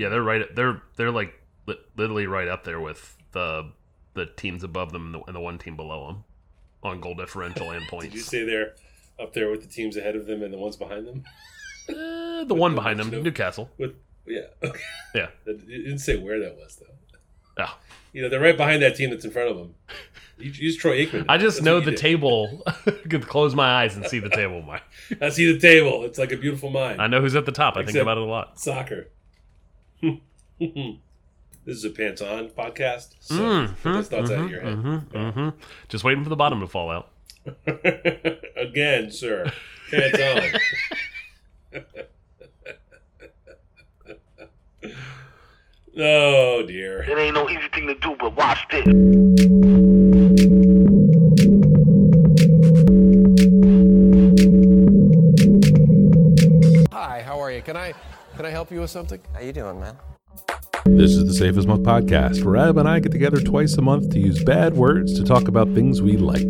Yeah, they're right. They're they're like literally right up there with the the teams above them and the, and the one team below them on goal differential and points. Did you say they're up there with the teams ahead of them and the ones behind them? Uh, the one behind them. Newcastle. With yeah, okay. Yeah. It didn't say where that was though. Oh. You know, they're right behind that team that's in front of them. You use Troy Aikman. I just That's know the do. table. could close my eyes and see the table. My, I see the table. It's like a beautiful mind. I know who's at the top. I think Except- about it a lot. Soccer. this is a pants on podcast. So Mhm, get those thoughts out of your head. mhm, mhm. Just waiting for the bottom to fall out. Again, sir. Pants on. oh dear. It ain't no easy thing to do, but watch this. Can I help you with something? How you doing, man? This is the Safe as Milk podcast, where Ab and I get together twice a month to use bad words to talk about things we like.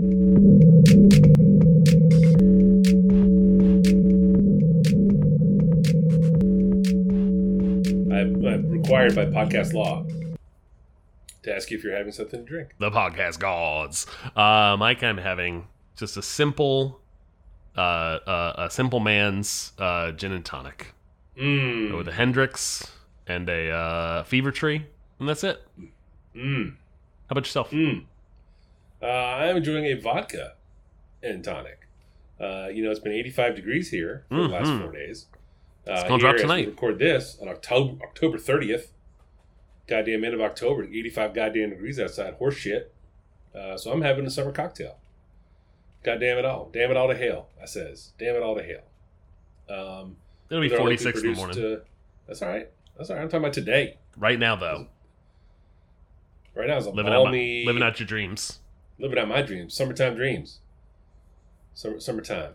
I'm, I'm required by podcast law to ask you if you're having something to drink. The podcast gods. Uh, Mike, I'm having just a simple, uh, uh, a simple man's uh, gin and tonic Mmm. with a Hendrick's and a uh, Fever Tree, and that's it. Mmm. How about yourself? Mm. Uh, I'm enjoying a vodka and tonic. Uh, you know, it's been 85 degrees here for the last Mhm. four days. Uh, It's gonna drop tonight. record this on October October 30th. Goddamn end of October, 85 goddamn degrees outside. Horse shit. Uh, so I'm having a summer cocktail. God damn it all. Damn it all to hell, I says. Damn it all to hell. Um, It'll be they're 46 in the morning. uh, that's all right. That's all right. I'm talking about today. right now, though, Right now, it's a living out, my, living out your dreams. living out my dreams, summertime dreams, summer summertime.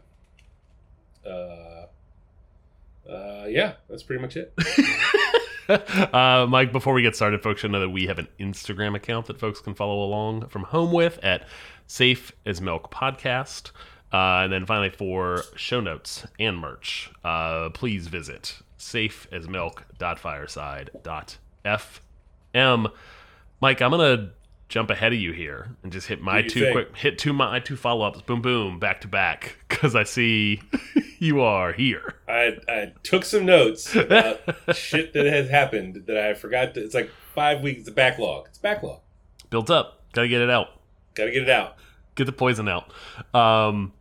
Uh, uh, yeah, that's pretty much it. uh, Mike, before we get started, folks should know that we have an Instagram account that folks can follow along from home with at Safe as Milk Podcast. Uh, and then finally, for show notes and merch, uh, please visit safeasmilk.fireside.fm. Mike, I'm gonna jump ahead of you here and just hit my two think? quick hit two my two follow ups, boom boom, back to back, because I see you are here. I I took some notes about shit that has happened that I forgot. To, it's like five weeks of backlog. It's backlog. Built up, gotta get it out. Got to get it out. get the poison out. Um,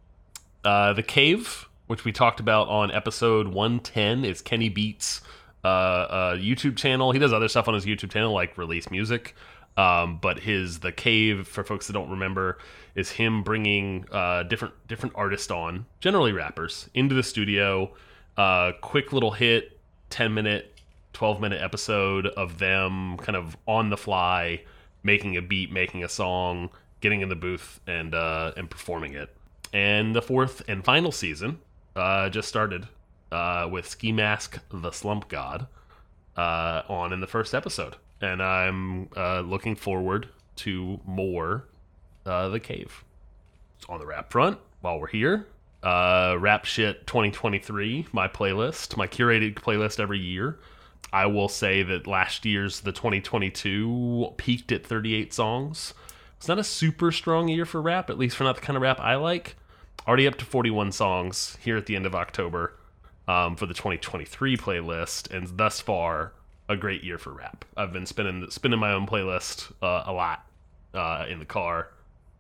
uh, the cave, which we talked about on episode one ten, is Kenny Beats' uh, uh, YouTube channel. He does other stuff on his YouTube channel, like release music. Um, but his the cave, for folks that don't remember, is him bringing uh, different different artists on, generally rappers, into the studio. Uh, quick little hit, ten minute, twelve minute episode of them kind of on the fly, making a beat, making a song, getting in the booth and uh, and performing it. And the fourth and final season uh, just started uh, with Ski Mask, the Slump God, uh, on in the first episode, and I'm uh, looking forward to more. Uh, the Cave. On the rap front, while we're here, uh, Rap Shit 2023, my playlist, my curated playlist every year. I will say that last year's the 2022 peaked at 38 songs. It's not a super strong year for rap, at least for not the kind of rap I like. Already up to 41 songs here at the end of October um, for the 2023 playlist, and thus far a great year for rap. I've been spinning spinning my own playlist uh, a lot uh, in the car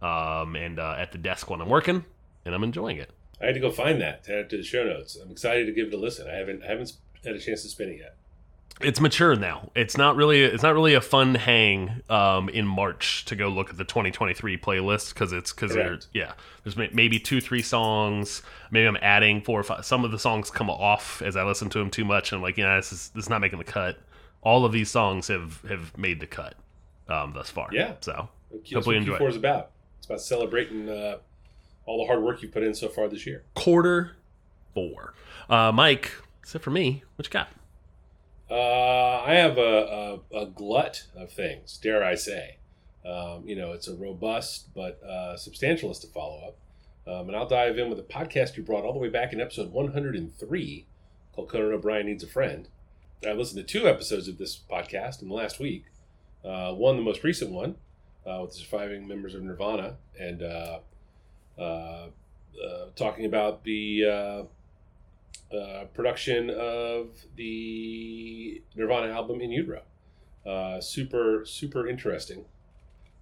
um, and uh, at the desk when I'm working, and I'm enjoying it. I had to go find that to add to the show notes. I'm excited to give it a listen. I haven't I haven't had a chance to spin it yet. It's mature now. It's not really it's not really a fun hang um, in March to go look at the 2023 playlist because it's because there Correct. yeah there's maybe two three songs maybe I'm adding four or five some of the songs come off as I listen to them too much and I'm like yeah this is this is not making the cut. All of these songs have have made the cut um, thus far. Yeah. So That's Hopefully what enjoy Q4 is about. It's about celebrating uh, all the hard work you put in so far this year. quarter four. Uh, Mike, except for me, what you got? Uh, I have a, a, a glut of things, dare I say. Um, you know, it's a robust but uh, follow up. Um, and I'll dive in with a podcast you brought all the way back in episode 103 called Conan O'Brien Needs a Friend. I listened to two episodes of this podcast in the last week. Uh, one, the most recent one, uh, with the surviving members of Nirvana, and uh, uh, talking about the uh, uh, production of the Nirvana album In Utero. Uh, super, super interesting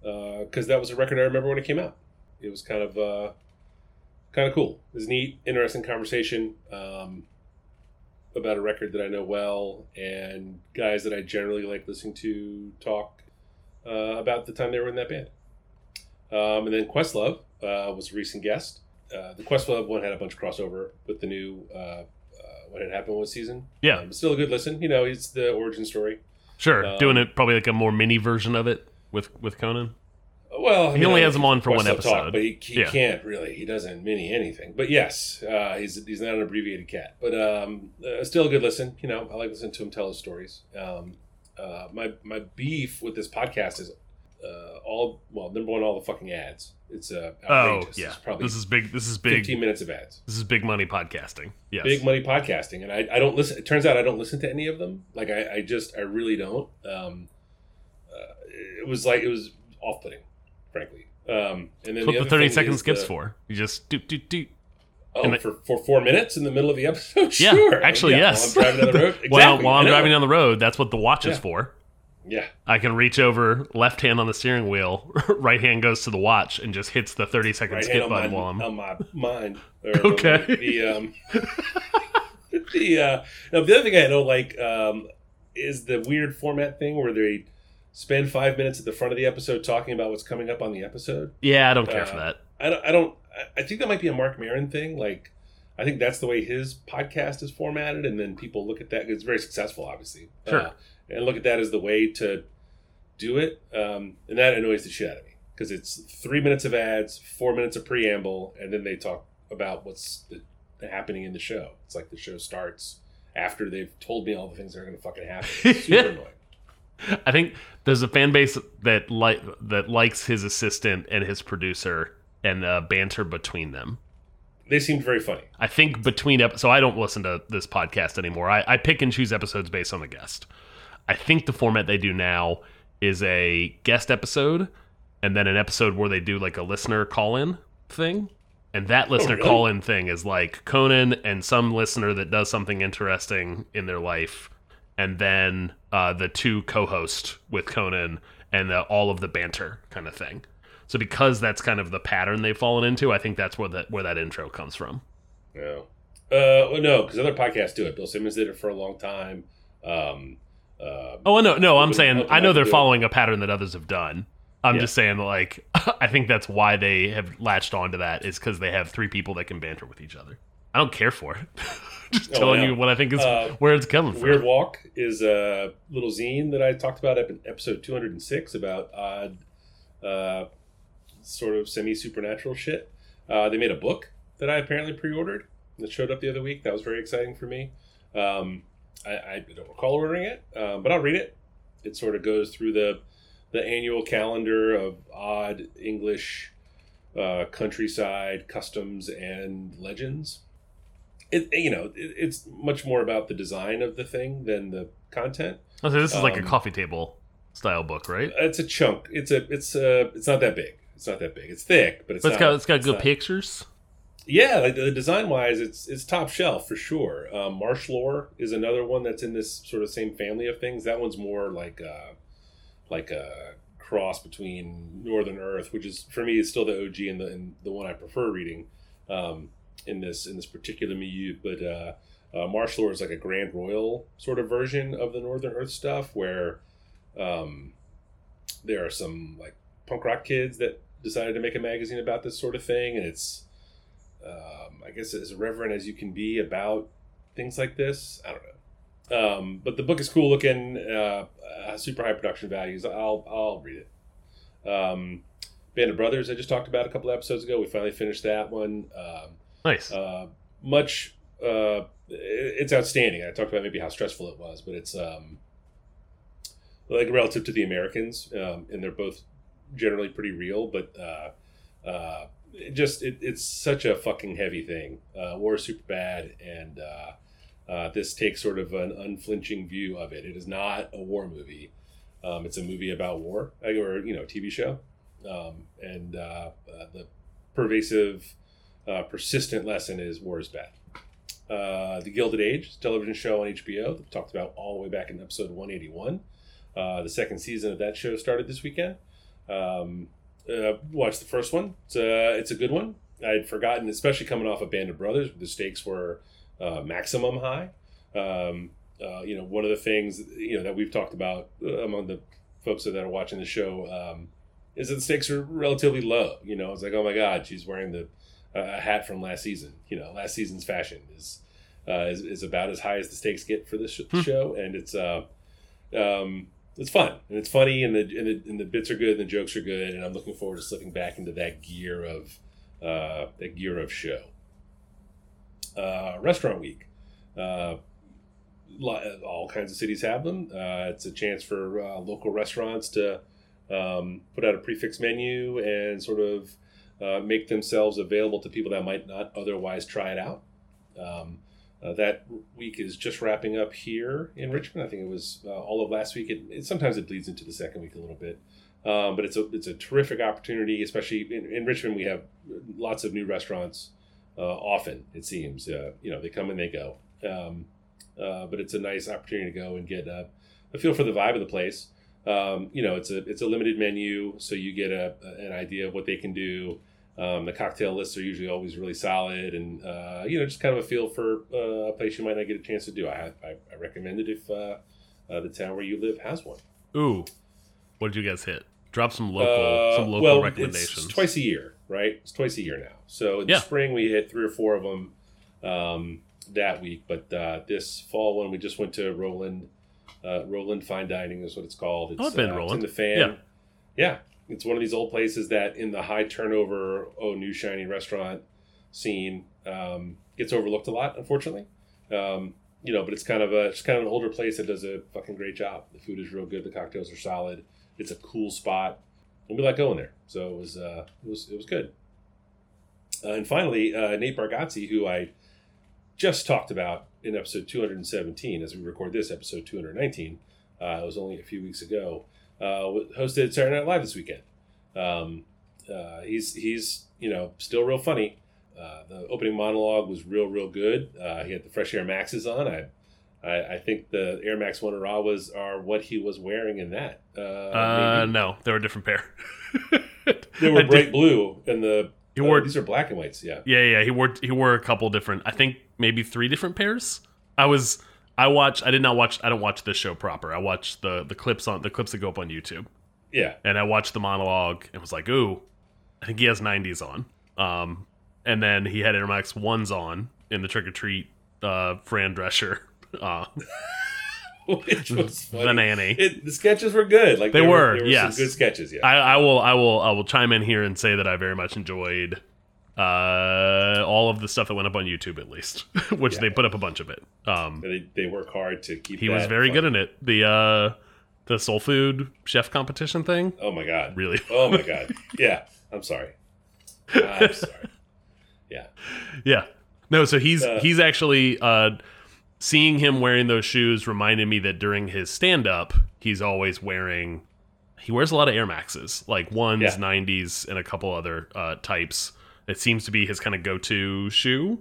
because that was a record I remember when it came out. It was kind of uh, kind of cool. It was neat, interesting conversation um, about a record that I know well and guys that I generally like listening to talk uh, about the time they were in that band. Um, and then Questlove uh, was a recent guest. Uh, the Questlove one had a bunch of crossover with the new uh, uh, What Had Happened One season. Yeah. Um, still a good listen. You know, it's the origin story. Sure, Um, doing it probably like a more mini version of it with with Conan. Well, He only has him on for one Questlove talk, episode. but he, he Yeah. can't really. He doesn't mini anything. But yes, uh, he's he's not an abbreviated cat. But um, uh, still a good listen. You know, I like listening to him tell his stories. Um, uh, my my beef with this podcast is uh, all well. Number one, all the fucking ads. It's uh, Oh outrageous. yeah, It's probably this is big. This is big. fifteen minutes of ads. This is big money podcasting. Yes. Big money podcasting, and I, I don't listen. It turns out I don't listen to any of them. Like I, I just I really don't. Um, uh, it was like it was off putting, frankly. Um, and then the other thirty second skips the- for. You just do do do. Oh, the- for, for four minutes in the middle of the episode? Yeah, Sure. actually, Yeah, yes. While I'm driving down the road. Exactly. While I'm driving down the road, that's what the watch is for. Yeah. I can reach over, left hand on the steering wheel, right hand goes to the watch and just hits the thirty second Right skip button my, while I'm. on my mind. Okay. The, um, the, uh, no, the other thing I don't like um, is the weird format thing where they spend five minutes at the front of the episode talking about what's coming up on the episode. yeah, I don't care uh, for that. I don't. I don't. I- I think that might be a Marc Maron thing. Like, I think that's the way his podcast is formatted, and then people look at that. It's very successful, obviously. Sure. Uh, and look at that as the way to do it, um, and that annoys the shit out of me because it's three minutes of ads, four minutes of preamble, and then they talk about what's the, happening in the show. It's like the show starts after they've told me all the things that are going to fucking happen. It's super annoying. I think there's a fan base that like that likes his assistant and his producer and the banter between them. They seemed very funny. I think between ep- so I don't listen to this podcast anymore. I, I pick and choose episodes based on the guest. I think the format they do now is a guest episode and then an episode where they do like a listener call in thing. And that listener really? call in thing is like Conan and some listener that does something interesting in their life, and then uh, the two co hosts with Conan and the, all of the banter kind of thing. So because that's kind of the pattern they've fallen into, I think that's where that where that intro comes from. No. Uh, well, no, because other podcasts do it. Bill Simmons did it for a long time. Um, uh, Oh no, no, I'm saying I know they're following a pattern that others have done. I'm Yeah. just saying like I think that's why they have latched onto that is because they have three people that can banter with each other. I don't care for it. just Oh, telling yeah. you what I think is Uh, where it's coming from. Weird Walk is a little zine that I talked about in episode 206 about odd, uh, sort of semi supernatural shit. Uh, they made a book that I apparently pre ordered that showed up the other week. That was very exciting for me. Um, I, I don't recall ordering it, um, but I'll read it. It sort of goes through the the annual calendar of odd English uh, countryside customs and legends. It, you know, it, it's much more about the design of the thing than the content. Oh, so this is like a um, coffee table style book, right? It's a chunk. It's a. It's a. It's not that big. It's not that big. It's thick, but it's. But it's not, got it's got good not- pictures. Yeah, like the design wise, it's it's top shelf for sure. Um, Marsh Lore is another one that's in this sort of same family of things. That one's more like uh, like a cross between Northern Earth, which is for me is still the OG and the and the one I prefer reading um, in this in this particular milieu. But uh, uh, Marsh Lore is like a Grand Royal sort of version of the Northern Earth stuff, where um, there are some like punk rock kids that decided to make a magazine about this sort of thing, and it's um, I guess as reverent as you can be about things like this. I don't know, um, but the book is cool looking, uh, uh, super high production values. I'll I'll read it. Um, Band of Brothers I just talked about a couple episodes ago. We finally finished that one. Um, Nice. uh, much uh, it- it's outstanding. I talked about maybe how stressful it was, but it's um, like relative to the Americans, um, and they're both generally pretty real. But uh, uh, it just it, it's such a fucking heavy thing. Uh, war is super bad, and uh, Uh, this takes sort of an unflinching view of it. It is not a war movie. Um, it's a movie about war, uh, or you know, TV show, um, and uh, uh, the pervasive, uh, persistent lesson is war is bad. The Gilded Age television show on HBO that we talked about all the way back in episode 181. Uh, the second season of that show started this weekend. Um, uh, watched the first one. It's a, it's a good one. I'd forgotten, especially coming off of Band of Brothers, the stakes were uh, maximum high. Um, uh, you know, one of the things you know that we've talked about uh, among the folks that are watching the show um, is that the stakes are relatively low. You know, it's like, oh my God, she's wearing the a hat from last season. You know, last season's fashion is uh, is, is about as high as the stakes get for this sh- show, and it's uh, um, it's fun and it's funny, and the, and the and the bits are good, and the jokes are good, and I'm looking forward to slipping back into that gear of uh, that gear of show. Uh, restaurant week. Uh, all kinds of cities have them. Uh, it's a chance for uh, local restaurants to um, put out a prefix menu and sort of uh, make themselves available to people that might not otherwise try it out. Um, uh, that week is just wrapping up here in Richmond. I think it was uh, all of last week. It, it, sometimes it bleeds into the second week a little bit, um, but it's a it's a terrific opportunity. Especially in, in Richmond, we have lots of new restaurants. Uh, often, it seems, uh, you know, they come and they go. Um, uh, but it's a nice opportunity to go and get a, a feel for the vibe of the place. Um, you know, it's a it's a limited menu, so you get a, an idea of what they can do. Um, the cocktail lists are usually always really solid, and uh, you know, just kind of a feel for uh, a place you might not get a chance to do. I I, I recommend it if uh, uh the town where you live has one. Ooh, what did you guys hit? Drop some local Uh, some local well, recommendations. It's twice a year, right? It's twice a year now. So in Yeah. the spring we hit three or four of them um, that week, but uh, this fall one we just went to Roland. Uh, Roland Fine Dining is what it's called. It's, Oh, I've been uh, it's Roland. in the fan. Yeah. yeah, it's one of these old places that in the high turnover, oh new shiny restaurant scene um, gets overlooked a lot, unfortunately. Um, you know, but it's kind of a it's kind of an older place that does a fucking great job. The food is real good. The cocktails are solid. It's a cool spot, and we like going there. So it was uh, it was it was good. Uh, and finally, uh, Nate Bargatze, who I just talked about in episode 217, as we record this episode 219, uh, it was only a few weeks ago. Uh, hosted Saturday Night Live this weekend. Um, uh, he's he's you know still real funny. Uh, the opening monologue was real real good. Uh, he had the Fresh Air Maxes on. I I, I think the Air Max One Arawas are what he was wearing in that. Uh, uh, no, they were a different pair. they were bright blue, and the He uh, wore- these are black and whites. Yeah, Yeah, yeah, he wore he wore a couple different. I think maybe three different pairs. I was I watched. I did not watch. I don't watch this show proper. I watched the the clips on the clips that go up on YouTube, yeah. and I watched the monologue and was like, ooh, I think he has '90s on. Um, and then he had Air Max ones on in the trick or treat uh Fran Drescher. Uh, Which was funny. the nanny. It, the sketches were good. Like They there were, there yes. some good sketches. Yeah, I, I will I will I will chime in here and say that I very much enjoyed uh all of the stuff that went up on YouTube at least, which they put up a bunch of it. Um, they, they work hard to keep. he was very fun. good in it. The uh the soul food chef competition thing, Oh my god. really. Oh my god. Yeah. I'm sorry. I'm sorry. Yeah. Yeah. No, so he's Uh, he's actually uh seeing him wearing those shoes reminded me that during his stand up, he's always wearing he wears a lot of Air Maxes, like ones, Yeah. 90s, and a couple other uh, types. It seems to be his kind of go to shoe.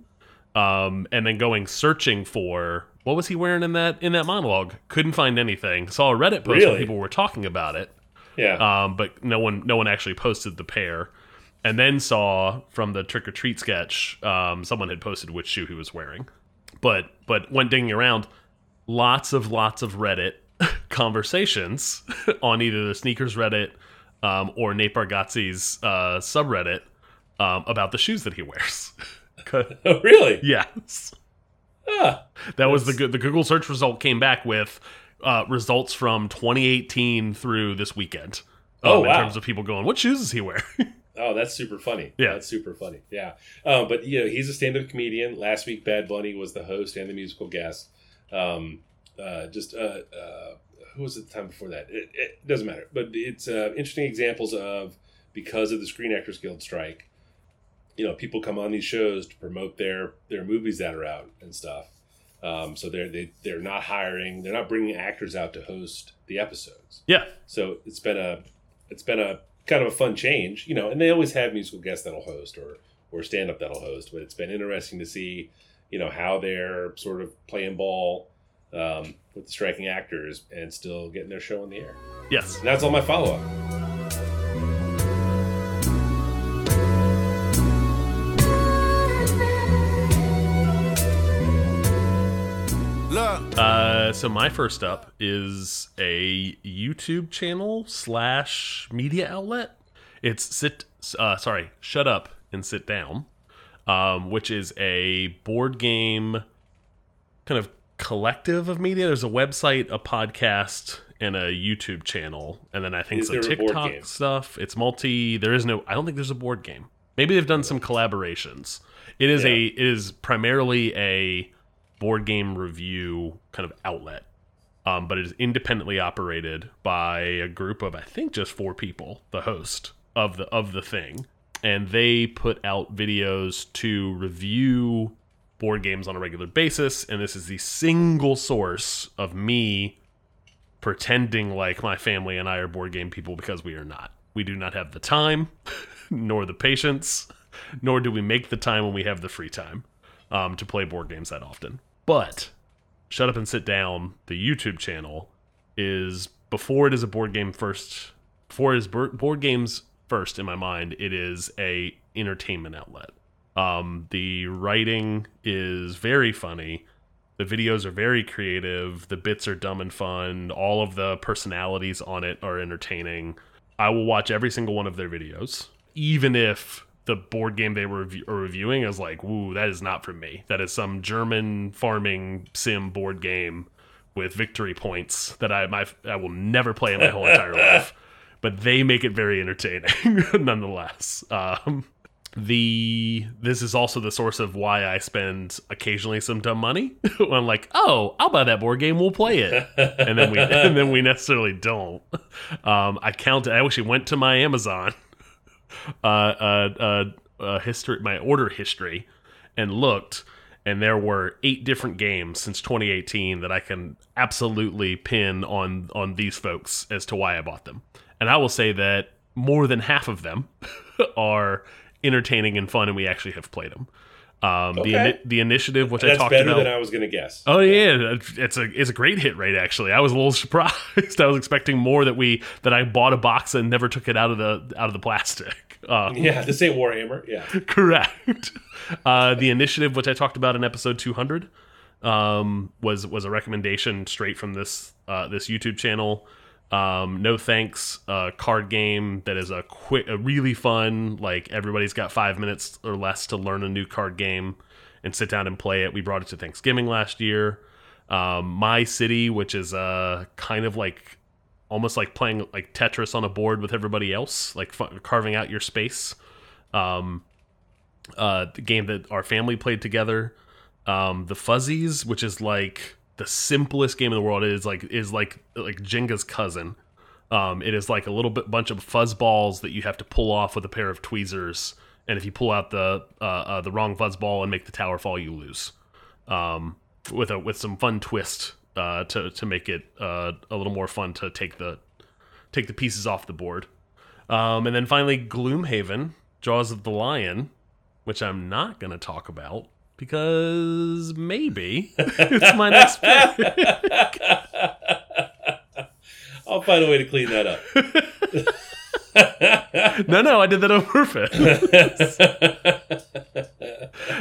Um, and then going searching for what was he wearing in that in that monologue? Couldn't find anything. Saw a Reddit post where Really? people were talking about it Yeah. um, but no one no one actually posted the pair. And then saw from the trick or treat sketch, um, someone had posted which shoe he was wearing. But but went digging around, lots of lots of Reddit conversations on either the sneakers Reddit um, or Nate Bargatze's uh, subreddit um, about the shoes that he wears. oh really? yes, Ah. that was the. The Google search result came back with uh, results from 2018 through this weekend. Oh, um, wow. In terms of people going, what shoes is he wearing? Oh, that's super funny. Yeah. That's super funny. Yeah. Um, but you know, he's a stand-up comedian. Last week, Bad Bunny was the host and the musical guest. Um, uh, just uh, uh, who was it the time before that? It, it doesn't matter. But it's uh, interesting examples of because of the Screen Actors Guild strike. You know, people come on these shows to promote their their movies that are out and stuff. Um, so they're they, they're not hiring, they're not bringing actors out to host the episodes. Yeah. So it's been a it's been a kind of a fun change, you know. And they always have musical guests that'll host or or stand up that'll host, but it's been interesting to see, you know, how they're sort of playing ball um, with the striking actors and still getting their show on the air. Yes. And that's all my follow up. Uh, so my first up is a YouTube channel slash media outlet. It's sit. Uh, sorry, shut up and sit down. Um, which is a board game kind of collective of media. There's a website, a podcast, and a YouTube channel, and then I think Is some TikTok stuff. It's multi. There is no. I don't think there's a board game. Maybe they've done some collaborations. It is a. It is primarily a board game review kind of outlet, um, but it is independently operated by a group of I think just four people. The host of the of the thing, and they put out videos to review board games on a regular basis. And this is the single source of me pretending like my family and I are board game people because we are not. We do not have the time, nor the patience, nor do we make the time when we have the free time um, to play board games that often. But Shut Up and Sit Down, the YouTube channel, is before it is a board game first, before it is board games first in my mind, it is a entertainment outlet. Um, the writing is very funny. The videos are very creative. The bits are dumb and fun. All of the personalities on it are entertaining. I will watch every single one of their videos, even if the board game they were rev- reviewing is like, "Woo, that is not for me. That is some German farming sim board game with victory points that I my I will never play in my whole entire life." But they make it very entertaining, nonetheless. Um, the this is also the source of why I spend occasionally some dumb money. I'm like, oh, I'll buy that board game, we'll play it, and then we and then we necessarily don't. Um, I count. I actually went to my Amazon, uh, uh, uh, uh, history, my order history, and looked, and there were eight different games since 2018 that I can absolutely pin on on these folks as to why I bought them, and I will say that more than half of them are entertaining and fun, and we actually have played them. Um, the Okay. ini- the initiative, which I That's talked better about, than I was going to guess. Oh yeah, it's a it's a great hit rate actually. I was a little surprised. I was expecting more that we that I bought a box and never took it out of the out of the plastic. Um, Yeah, this ain't Warhammer. Yeah. correct. Uh, the initiative, which I talked about in episode 200, um, was was a recommendation straight from this uh, this YouTube channel. Um, no thanks, uh, card game that is a quick, a really fun. Like everybody's got five minutes or less to learn a new card game and sit down and play it. We brought it to Thanksgiving last year. Um, My City, which is uh, kind of like almost like playing like Tetris on a board with everybody else, like carving out your space. Um, uh, the game that our family played together. Um, the Fuzzies, which is like the simplest game in the world, it is like is like like Jenga's cousin. Um, it is like a little bit bunch of fuzz balls that you have to pull off with a pair of tweezers, and if you pull out the uh, uh, the wrong fuzz ball and make the tower fall, you lose. Um, with a with some fun twist uh, to to make it uh, a little more fun to take the take the pieces off the board. Um, and then finally, Gloomhaven, Jaws of the Lion, which I'm not going to talk about because maybe it's my next pick. I'll find a way to clean that up. no, no, I did that on purpose.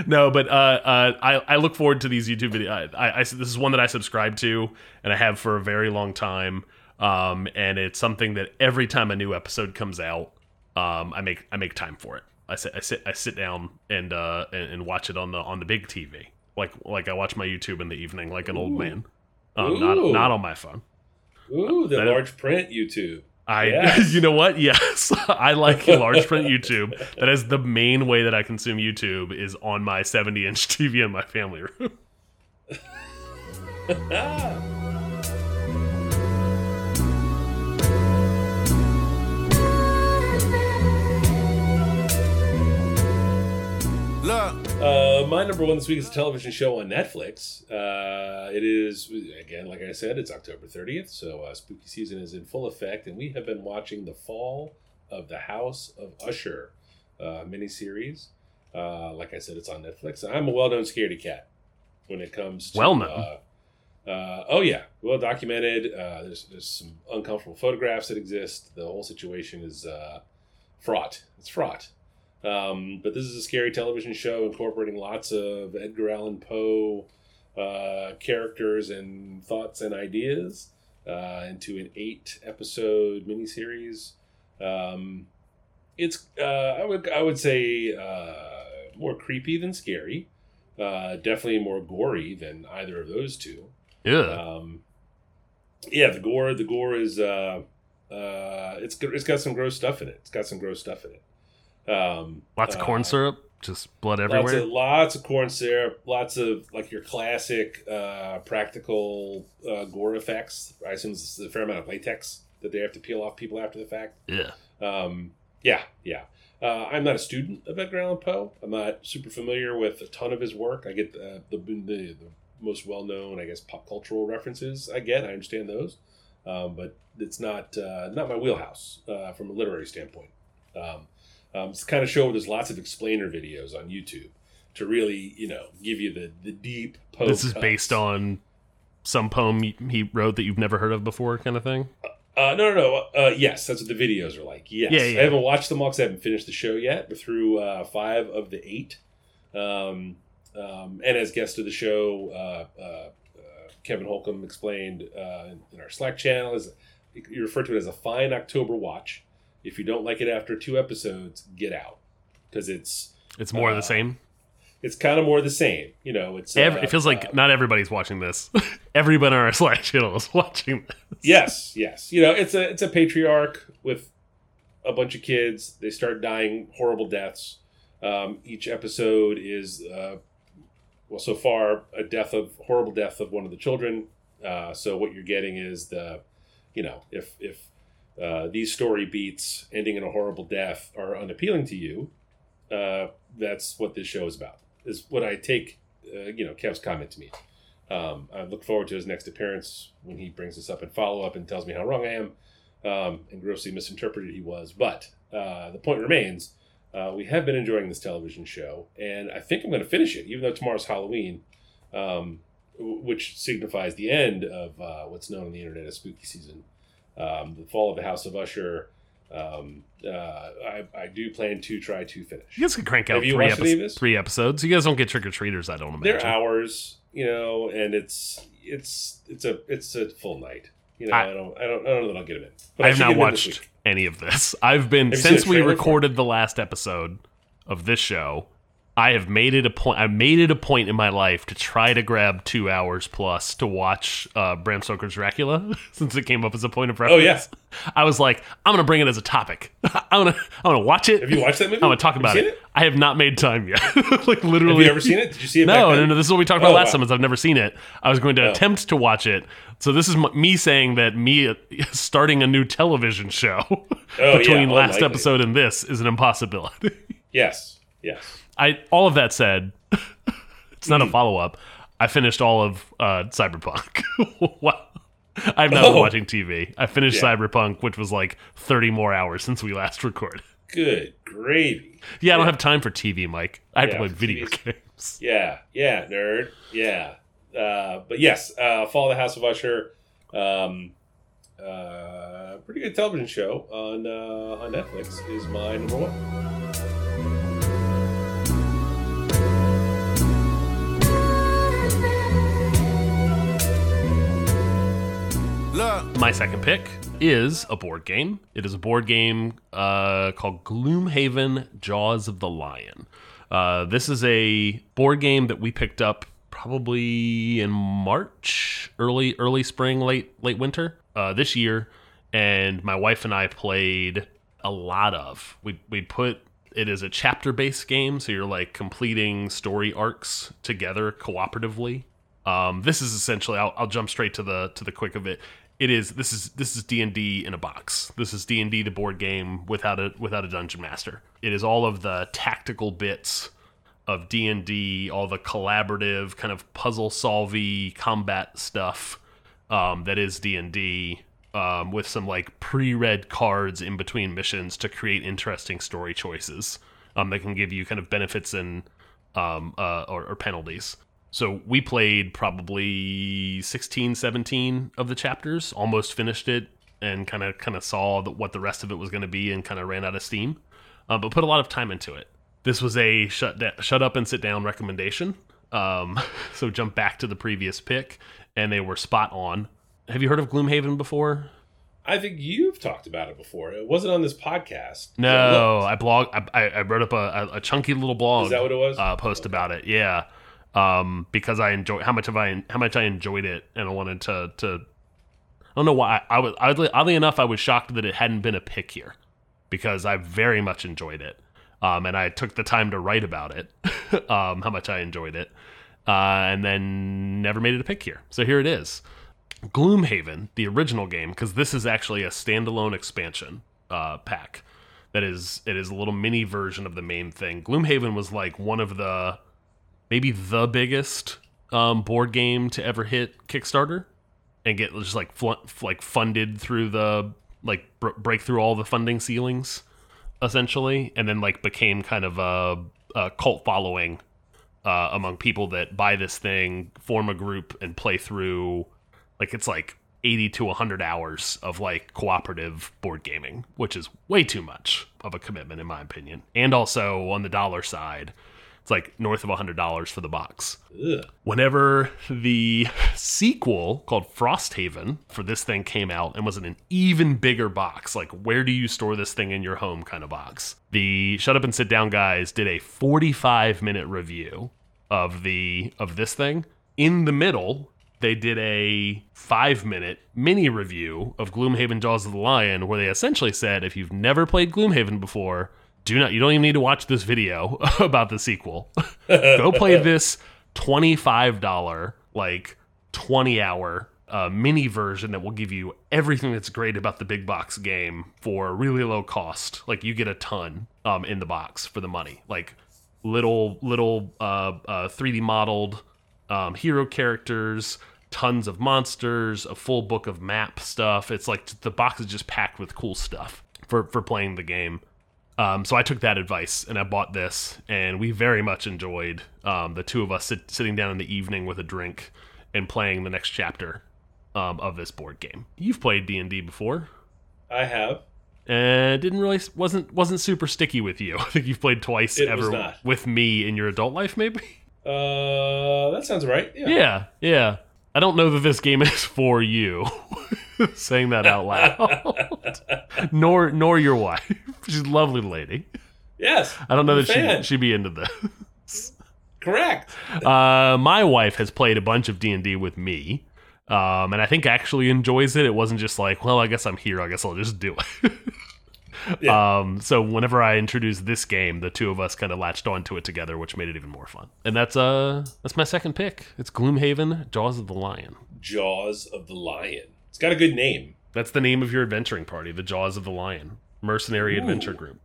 no, but uh, uh, I, I look forward to these YouTube videos. I, I, I- this is one that I subscribe to and I have for a very long time. Um, and it's something that every time a new episode comes out, um, I make I make time for it. I sit I sit I sit down and uh and, and watch it on the on the big TV, like like I watch my YouTube in the evening, like an old man. Um, not not on my phone. Ooh, the That- large print YouTube. I, Yes. you know what? Yes, I like large print YouTube. That is the main way that I consume YouTube is on my 70 inch TV in my family room. Look. Uh, my number one this week is a television show on Netflix. Uh, it is again, like I said, it's October thirtieth, so uh, spooky season is in full effect, and we have been watching the Fall of the House of Usher uh, miniseries. Uh, like I said, it's on Netflix. I'm a well-known scaredy cat when it comes to Well-known? Uh, uh, oh yeah, well documented. Uh, there's there's some uncomfortable photographs that exist. The whole situation is uh, fraught. It's fraught. Um, but this is a scary television show incorporating lots of Edgar Allan Poe uh, characters and thoughts and ideas uh, into an eight episode miniseries. Um, it's uh, I would I would say uh, more creepy than scary. Uh, definitely more gory than either of those two. Yeah. Um, yeah, the gore. The gore is uh, uh, it's it's got some gross stuff in it. It's got some gross stuff in it. Um, Lots of uh, corn syrup, just blood Lots everywhere. of, lots of corn syrup. Lots of like your classic uh, practical uh, gore effects. I assume it's a fair amount of latex that they have to peel off people after the fact. yeah. Um, yeah, yeah. Uh, I'm not a student of Edgar Allan Poe. I'm not super familiar with a ton of his work. I get the the, the, the most well known, I guess, pop cultural references. I get. I understand those, um, but it's not uh, not my wheelhouse uh, from a literary standpoint. Um, um, it's kind of show where there's lots of explainer videos on YouTube to really, you know, give you the the deep. This is cuts. based on some poem he- wrote that you've never heard of before, kind of thing. Uh, no, no, no. Uh, yes, that's what the videos are like. Yes, Yeah, yeah. I haven't watched them all because I haven't finished the show yet. We're through uh, five of the eight. Um, um, and as guest of the show, uh, uh, uh, Kevin Holcomb explained uh, in our Slack channel is you refer to it as a fine October watch. If you don't like it after two episodes, get out because it's It's more of Uh, the same. it's kind of more the same. You know, it's Ev- uh, it feels like uh, not everybody's watching this. Everybody on our Slack channel is watching this. yes, yes. You know, it's a it's a patriarch with a bunch of kids. They start dying horrible deaths. Um, each episode is uh, well, so far a death of horrible death of one of the children. Uh, so what you're getting is the, you know, if if uh, these story beats ending in a horrible death are unappealing to you, uh, that's what this show is about. Is what I take, uh, you know, Kev's comment to me. Um, I look forward to his next appearance when he brings this up in follow up and tells me how wrong I am um, and grossly misinterpreted he was. But uh, the point remains uh, we have been enjoying this television show, and I think I'm going to finish it, even though tomorrow's Halloween, um, which signifies the end of uh, what's known on the internet as spooky season. Um, the fall of the House of Usher. Um, uh, I, I do plan to try to finish. You guys could crank out three, epi- three episodes. You guys don't get trick or treaters, I don't imagine. They're hours, you know, and it's it's it's a it's a full night. You know, I- I, don't I don't I don't know that I'll get him in. But I have not get him in this watched any of this. I've been Have since we trailer for it? recorded the last episode of this show. I have made it a point. I made it a point in my life to try to grab two hours plus to watch uh, Bram Stoker's Dracula, since it came up as a point of reference. Oh yes, yeah, I was like, I'm gonna bring it as a topic. I'm gonna, I'm gonna watch it. have you watched that movie? I'm gonna talk Have you about seen it. I have not made time yet. like literally. Have you ever seen it? Did you see it? No, no, no. This is what we talked about Oh, last wow. time. Is I've never seen it. I was going to Oh. attempt to watch it. So this is me saying that me uh, starting a new television show Oh, between yeah, last episode and this is an impossibility. Yes, yes. I all of that said, it's not a Hmm. follow up. I finished all of uh, Cyberpunk. wow. I've not been Oh. watching TV. I finished Yeah. Cyberpunk, which was like 30 more hours since we last recorded. Good gravy. Yeah, I don't Yeah. have time for TV, Mike. I have Yeah, to play video TVs. games. Yeah, yeah, nerd. Yeah. Uh, but yes, uh, Fall of the House of Usher. Um, uh, pretty good television show on uh, on Netflix is my number one. My second pick is a board game. It is a board game uh, called Gloomhaven Jaws of the Lion. Uh, this is a board game that we picked up probably in March, early early spring, late late winter uh, this year, and my wife and I played a lot of. We we put it is a chapter based game, so you're like completing story arcs together cooperatively. Um, this is essentially I'll, I'll jump straight to the to the quick of it. It is this is this is D and D in a box. This is D and D the board game without a without a dungeon master. It is all of the tactical bits of D and D, all the collaborative kind of puzzle solvy combat stuff um, that is D and D, um, with some like pre-read cards in between missions to create interesting story choices um, that can give you kind of benefits and um, uh, or, or penalties. So we played probably 16, 17 of the chapters, almost finished it, and kind of kind of saw the, what the rest of it was going to be, and kind of ran out of steam. Uh, but put a lot of time into it. This was a shut shut up and sit down recommendation. Um, so jump back to the previous pick, and they were spot on. Have you heard of Gloomhaven before? I think you've talked about it before. It wasn't on this podcast. No, I blog. I, I wrote up a, a, a chunky little blog. Is that what it was? Uh, post about it. Yeah, um, because I enjoy how much have I how much I enjoyed it, and I wanted to to. I don't know why I, I was oddly, oddly enough I was shocked that it hadn't been a pick here, because I very much enjoyed it, um, and I took the time to write about it, um, how much I enjoyed it, uh, and then never made it a pick here. So here it is. Gloomhaven, the original game, because this is actually a standalone expansion uh, pack. That is, it is a little mini version of the main thing. Gloomhaven was like one of the, maybe the biggest um, board game to ever hit Kickstarter, and get just like like funded through the like br- break through all the funding ceilings, essentially, and then like became kind of a, a cult following uh, among people that buy this thing, form a group, and play through. Like it's like 80 to 100 hours of like cooperative board gaming, which is way too much of a commitment in my opinion. And also on the dollar side, it's like north of $100 for the box. Ugh. Whenever the sequel called Frosthaven for this thing came out and was in an even bigger box, like where do you store this thing in your home kind of box, the Shut Up and Sit Down guys did a 45 minute review of the of this thing. In the middle, they did a five minute mini review of Gloomhaven Jaws of the Lion, where they essentially said if you've never played Gloomhaven before, do not you don't even need to watch this video about the sequel. Go play this $25 like 20 hour uh, mini version that will give you everything that's great about the big box game for really low cost. Like you get a ton um, in the box for the money. Like little little uh, uh, 3D modeled um, hero characters, tons of monsters, a full book of map stuff. It's like the box is just packed with cool stuff for for playing the game. Um, so I took that advice and I bought this, and we very much enjoyed um, the two of us sit, sitting down in the evening with a drink and playing the next chapter um, of this board game. You've played D and D before, I have. and didn't really wasn't wasn't super sticky with you. I think you've played twice It ever with me in your adult life, maybe. Uh, that sounds right. Yeah. Yeah, yeah. I don't know that this game is for you. Saying that out loud. nor nor your wife. She's a lovely lady. Yes. I don't know that fan. she she'd be into this. Correct. Uh, my wife has played a bunch of D and D with me, um, and I think actually enjoys it. It wasn't just like, well, I guess I'm here. I guess I'll just do it. Yeah. Um, so whenever I introduced this game, the two of us kind of latched onto it together, which made it even more fun. And that's uh that's my second pick. It's Gloomhaven: Jaws of the Lion. Jaws of the Lion. It's got a good name. That's the name of your adventuring party, the Jaws of the Lion Mercenary Ooh. Adventure Group.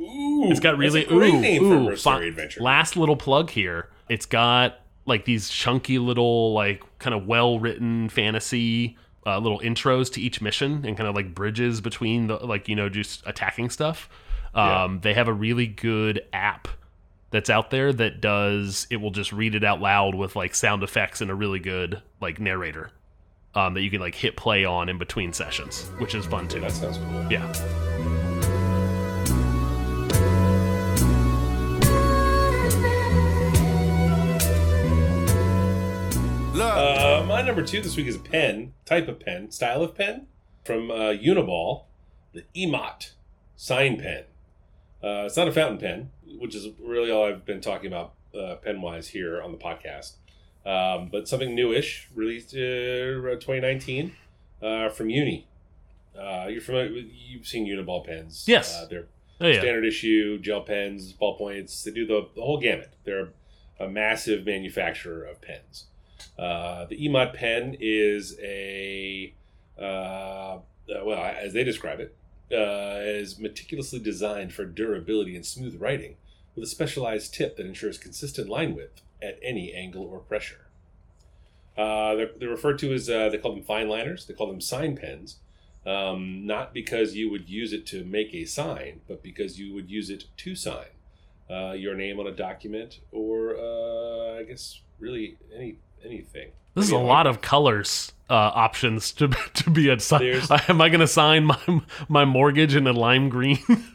Ooh. It's got really a great ooh, name ooh, for mercenary adventure. Last little plug here. It's got like these chunky little like kind of well written fantasy uh, little intros to each mission and kind of like bridges between the like you know just attacking stuff. Yeah. Um, They have a really good app that's out there that does it will just read it out loud with like sound effects and a really good like narrator um, that you can like hit play on in between sessions, which is fun too. that sounds cool. Yeah. Uh, my number two this week is a pen, type of pen, style of pen from uh, Uniball, the EMOTT sign pen. Uh, it's not a fountain pen, which is really all I've been talking about uh, pen wise here on the podcast. Um, but something newish, released uh, 2019 uh, from Uni. Uh, you're familiar with, you've seen Uniball pens. Yes. Uh, they're Oh yeah. standard issue, gel pens, ballpoints. They do the, the whole gamut. They're a massive manufacturer of pens. Uh, the EMOTT pen is a, uh, uh, well, as they describe it, uh, is meticulously designed for durability and smooth writing with a specialized tip that ensures consistent line width at any angle or pressure. Uh, they're, they're referred to as uh, they call them fine liners. They call them sign pens, um, not because you would use it to make a sign, but because you would use it to sign uh, your name on a document or uh, I guess really any anything. This is a lot of colors uh, options to to be a sign. Am I going to sign my my mortgage in a lime green?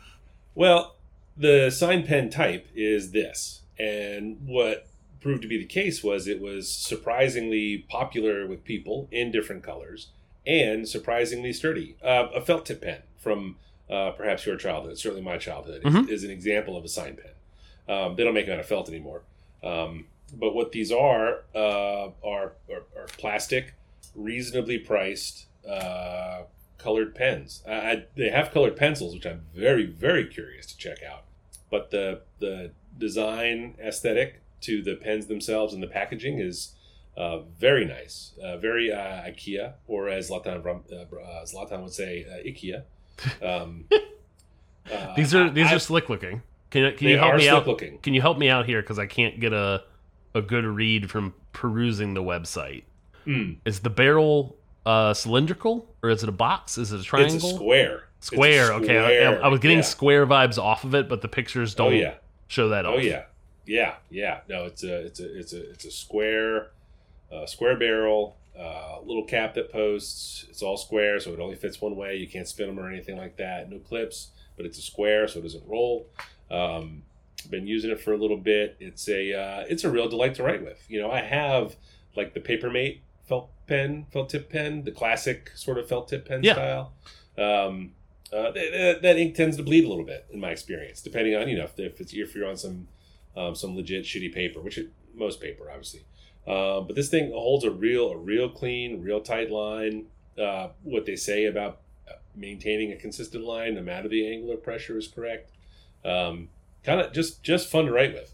Well, the sign pen type is this, and what proved to be the case was it was surprisingly popular with people in different colors and surprisingly sturdy. Uh, a felt tip pen from uh, perhaps your childhood, certainly my childhood, is, Mhm. is an example of a sign pen. Um, they don't make them out of felt anymore. Um, but what these are, uh, are are are plastic, reasonably priced, uh, colored pens. I, they have colored pencils, which I'm very very curious to check out. But the the design aesthetic to the pens themselves and the packaging is uh, very nice, uh, very uh, IKEA, or as Zlatan uh, uh, Zlatan would say, uh, IKEA. Um, these are these I- are slick looking. Can you can you help me slick out? looking. Can you help me out here because I can't get a a good read from perusing the website. Hmm. Is the barrel uh, cylindrical or is it a box? Is it a triangle? It's a square. It's a Square. Okay, I. I was getting Yeah. square vibes off of it, but the pictures Oh don't yeah. show that. Oh yeah, yeah, yeah. No, it's a it's a it's a it's a square, uh, square barrel, uh, little cap that posts. It's all square, so it only fits one way. You can't spin them or anything like that. No clips, but it's a square, so it doesn't roll. Um, been using it for a little bit. It's a uh, it's a real delight to write with. You know, I have like the Papermate felt pen, felt tip pen, the classic sort of felt tip pen Yeah. style. Um, uh, th- th- that ink tends to bleed a little bit in my experience, depending on you know if, if it's if you're on some um, some legit shitty paper, which it, most paper obviously. Um, but this thing holds a real a real clean, real tight line. Uh, what they say about uh, maintaining a consistent line, no matter the angle angular pressure, is correct. Um, kind of just just fun to write with.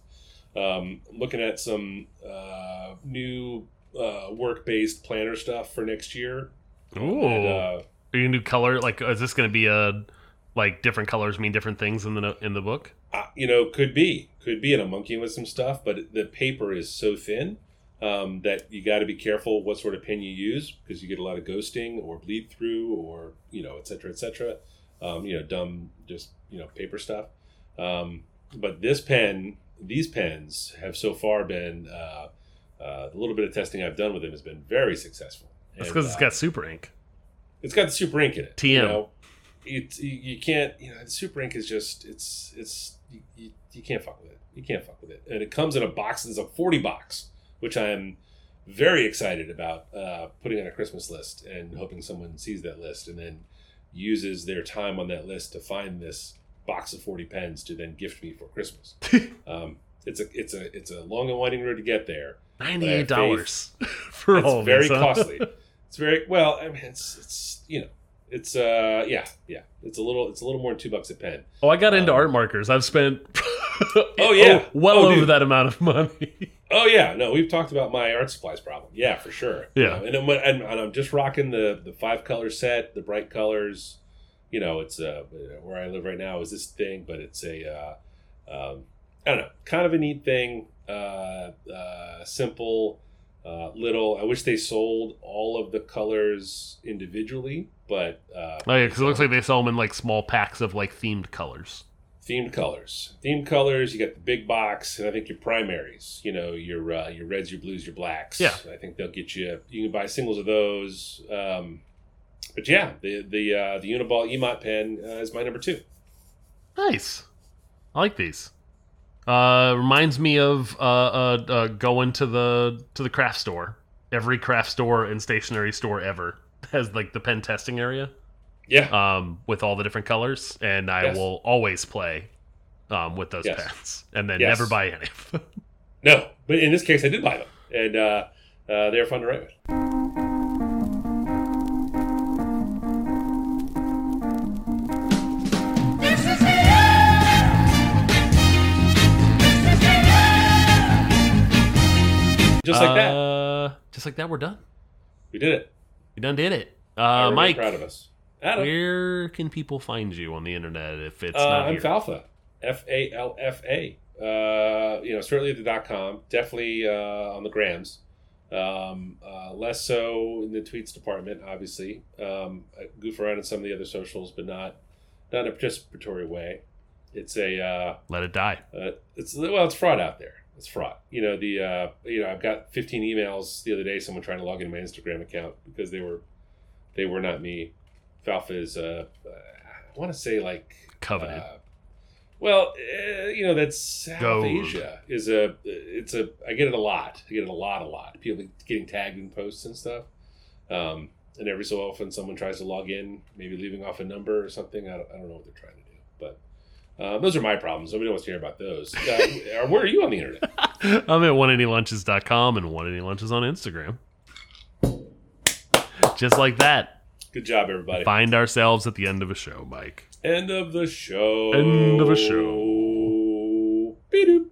Um, looking at some uh, new uh, work based planner stuff for next year. Ooh. And, uh, Are you gonna do color? Like, is this gonna be a like different colors mean different things in the in the book? Uh, you know, could be, could be, and I'm monkeying with some stuff, but the paper is so thin um, that you got to be careful what sort of pen you use because you get a lot of ghosting or bleed through or you know, et cetera, et cetera. Um, you know, dumb, just you know, paper stuff. Um, but this pen, these pens have so far been uh, uh, the little bit of testing I've done with them has been very successful. That's because it's uh, got super ink. it's got the super ink in it. TM. You know, it, you, you can't, you know, the super ink is just, it's, it's, you, you, you can't fuck with it. You can't fuck with it. And it comes in a box, it's a 40 box, which I'm very excited about uh, putting on a Christmas list and hoping someone sees that list and then uses their time on that list to find this box of 40 pens to then gift me for Christmas. um, it's a, it's a, it's a long and winding road to get there. Ninety eight dollars for It's all. very these, huh? costly. It's very well. I mean, it's it's you know, it's uh yeah yeah. It's a little it's a little more than two bucks a pen. Oh, I got into Um, art markers. I've spent. Oh, yeah. well Oh, over dude. that amount of money. Oh yeah, no, we've talked about my art supplies problem. Yeah, for sure. Yeah. know, and, I'm, and, and I'm just rocking the the five color set, the bright colors. You know, it's uh where I live right now is this thing, but it's a uh, um, I don't know, kind of a neat thing. Uh, uh, simple, uh, little. I wish they sold all of the colors individually, but uh, Oh yeah, because it looks like they sell them in like small packs of like themed colors. themed colors. Themed colors. You got the big box, and I think your primaries. You know, your uh, your reds, your blues, your blacks. Yeah. I think they'll get you. You can buy singles of those. Um, but yeah, the the uh, the Uniball EMOTT pen uh, is my number two. Nice. I like these. Uh, reminds me of uh, uh, uh, going to the to the craft store. Every craft store and stationery store ever has like the pen testing area Yeah, um, with all the different colors, and I Yes. will always play um, with those Yes. pens, and then Yes. never buy any of them. no, but in this case, I did buy them, and uh, uh, they're fun to write with. Just like that, Uh, Just like that, we're done. we did it. We done did it. Uh, Mike, proud of us. Adam, where can people find you on the internet if it's uh, not I'm here? Falfa, F A L F A Uh, you know, certainly at the dot com, definitely uh, on the grams. Um, uh, less so in the tweets department, obviously. Um, I goof around in some of the other socials, but not not in a participatory way. It's a uh, Let it die. uh, it's well, it's fraud out there. It's fraud. You know the uh, you know I've got 15 emails the other day. Someone trying to log into my Instagram account because they were they were not me. Falfa is uh, I want to say like covenant. uh, well, uh, you know that's South Gold. Asia is a it's a I get it a lot. I get it a lot, a lot. People getting tagged in posts and stuff. Um, and every so often, someone tries to log in, maybe leaving off a number or something. I don't, I don't know what they're trying to do, but uh, those are my problems. Nobody wants to hear about those. Uh, where are you on the internet? I'm at 180lunches.com and 180lunches on Instagram. Just like that. Good job, everybody. Find ourselves at the end of a show, Mike. End of the show. End of a show. Beep-doop.